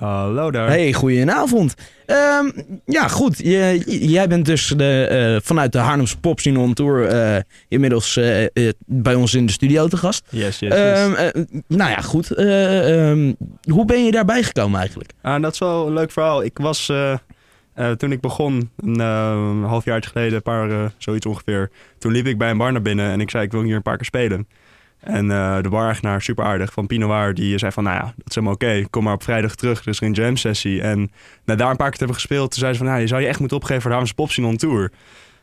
Hallo daar. Hey, goedenavond. Ehm, ja, goed. Je, jij bent dus de, eh, vanuit de Haarlemse Pop Scene on Tour eh, inmiddels eh, bij ons in de studio te gast. Yes, yes, yes. Ehm, eh, nou ja, goed. Eh, ehm, hoe ben je daarbij gekomen eigenlijk? Ah, dat is wel een leuk verhaal. Ik was, toen ik begon, een uh, half jaar geleden, een paar, zoiets ongeveer. Toen liep ik bij een bar naar binnen en ik zei, ik wil hier een paar keer spelen. En eh, de bar-eigenaar, super aardig, van Pinoir, die zei van, nou ja, dat is helemaal oké. Kom maar op vrijdag terug, er is er een jam sessie. En na daar een paar keer hebben gespeeld, toen zei ze van, nou, je zou je echt moeten opgeven voor de Haarlemse Pop on Tour.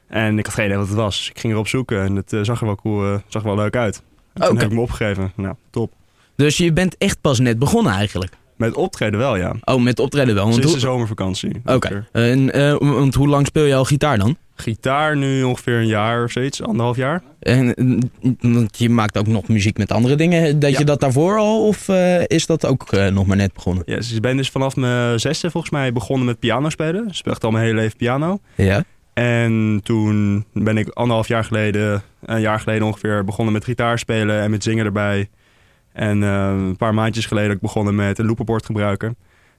En ik had geen idee wat het was. Dus ik ging erop zoeken en het eh, zag er wel cool, eh, zag er wel leuk uit. En toen heb ik me opgegeven. Nou, top. Dus je bent echt pas net begonnen eigenlijk. Met optreden wel, ja. Oh, met optreden wel. Sinds de zomervakantie. Oké. En, eh, want hoe lang speel je al gitaar dan? Gitaar nu ongeveer een jaar of zoiets, anderhalf jaar. En eh, want je maakt ook nog muziek met andere dingen. Deed Ja. je dat daarvoor al? Of eh, is dat ook eh, nog maar net begonnen? Ja, dus ik ben dus vanaf mijn zesde volgens mij begonnen met piano spelen. Ik speel al mijn hele leven piano. Ja. En toen ben ik anderhalf jaar geleden, een jaar geleden ongeveer, begonnen met gitaar spelen en met zingen erbij. En eh, een paar maandjes geleden ook begonnen met een looperboard gebruiken.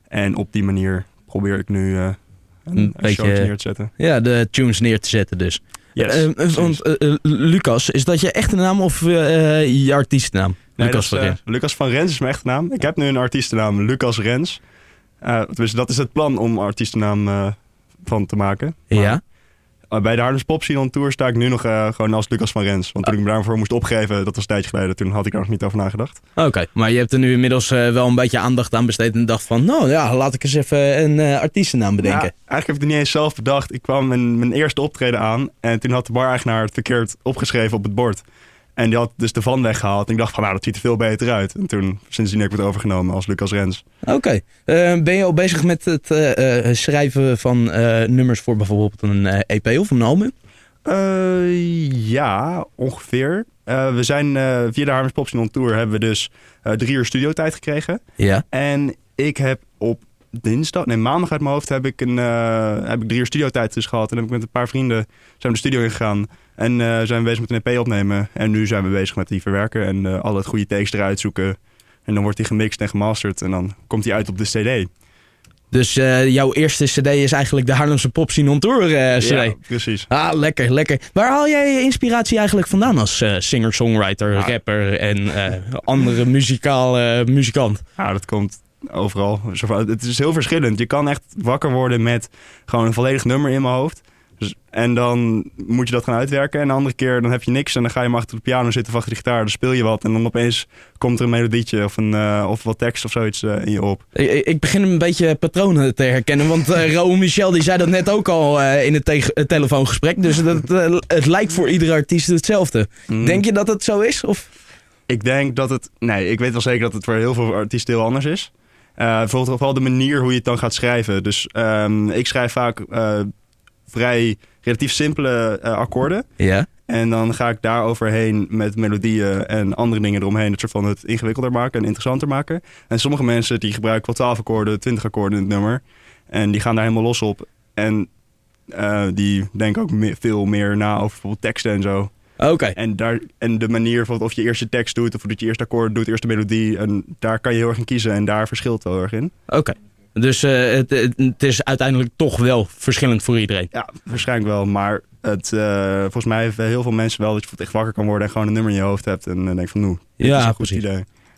En op die manier probeer ik nu eh, een, Een beetje- showtje neer te zetten. Ja, de tunes neer te zetten dus. Yes, Eh, precies. want eh, eh, Lucas, is dat je echte naam of eh, je artiestennaam? Nee, Lucas is, van eh, Lucas van Rens is mijn echte naam. Ik heb nu een artiestennaam, Lucas Rens. Eh, dus dat is het plan om artiestennaam eh, van te maken. Maar, Ja. Eh, bij de Hardems Pop Scene Tour sta ik nu nog eh, gewoon als Lucas van Rens. Want toen ik me daarvoor moest opgeven, dat was een tijdje geleden. Toen had ik er nog niet over nagedacht. Oké, maar je hebt er nu inmiddels eh, wel een beetje aandacht aan besteed en dacht van, nou ja, laat ik eens even een eh, artiestennaam bedenken. Ja, eigenlijk heb ik het niet eens zelf bedacht. Ik kwam mijn, mijn eerste optreden aan. En toen had de bar-eigenaar het verkeerd opgeschreven op het bord. En die had dus de van weggehaald. En ik dacht van, nou, dat ziet er veel beter uit. En toen, sindsdien heb ik het overgenomen als Lucas Rens. Oké, Eh, ben je al bezig met het eh, eh, schrijven van nummers voor bijvoorbeeld een EP of een album? Ja, ongeveer. We zijn eh, via de Harmers Pop Scene on Tour hebben we dus drie uur studiotijd gekregen. Ja. En ik heb op dinsdag, nee maandag uit mijn hoofd heb ik, een, eh, heb ik drie uur studiotijd dus gehad. En heb ik met een paar vrienden zijn we de studio ingegaan. En eh, zijn we bezig met een EP opnemen. En nu zijn we bezig met die verwerken en eh al het goede takes eruit zoeken. En dan wordt die gemixt en gemasterd en dan komt die uit op de CD. Dus jouw eerste cd is eigenlijk de Haarlemse Pop Scene on Tour cd. Ja, precies. Ah, lekker, lekker. Waar haal jij je inspiratie eigenlijk vandaan als singer-songwriter, rapper en andere muzikaal, eh, muzikant? Ja, dat komt overal. Het is heel verschillend. Je kan echt wakker worden met gewoon een volledig nummer in mijn hoofd. Dus, en dan moet je dat gaan uitwerken. En de andere keer dan heb je niks. En dan ga je maar achter de piano zitten of achter de gitaar. Dan speel je wat. En dan opeens komt er een melodietje of, een, eh, of wat tekst of zoiets eh, in je op. Ik, ik- begin een beetje patronen te herkennen, want Raoul Michel die zei dat net ook al in het te- het telefoongesprek. Dus dat, het lijkt voor iedere artiest hetzelfde. Mm. Denk je dat het zo is? Of? Ik denk dat het... Nee, ik weet wel zeker dat het voor heel veel artiesten heel anders is. Eh, bijvoorbeeld vooral de manier hoe je het dan gaat schrijven. Dus ehm, ik schrijf vaak eh, vrij relatief simpele eh, akkoorden. Ja. En dan ga ik daar overheen met melodieën en andere dingen eromheen. Het soort van het ingewikkelder maken en interessanter maken. En sommige mensen die gebruiken wel 12 akkoorden, 20 akkoorden in het nummer. En die gaan daar helemaal los op. En die denken ook me- veel meer na over bijvoorbeeld teksten en zo. Oké. En, daar, en de manier bijvoorbeeld of je eerst je tekst doet of dat je eerst akkoord doet, eerst de melodie. En daar kan je heel erg in kiezen en daar verschilt het wel erg in. Oké. Dus eh, het, het, is uiteindelijk toch wel verschillend voor iedereen. Ja, waarschijnlijk wel. Maar het, eh, volgens mij hebben heel veel mensen wel dat je echt wakker kan worden en gewoon een nummer in je hoofd hebt. En dan denk je van, nou, dit Ja, is een goed precies. idee.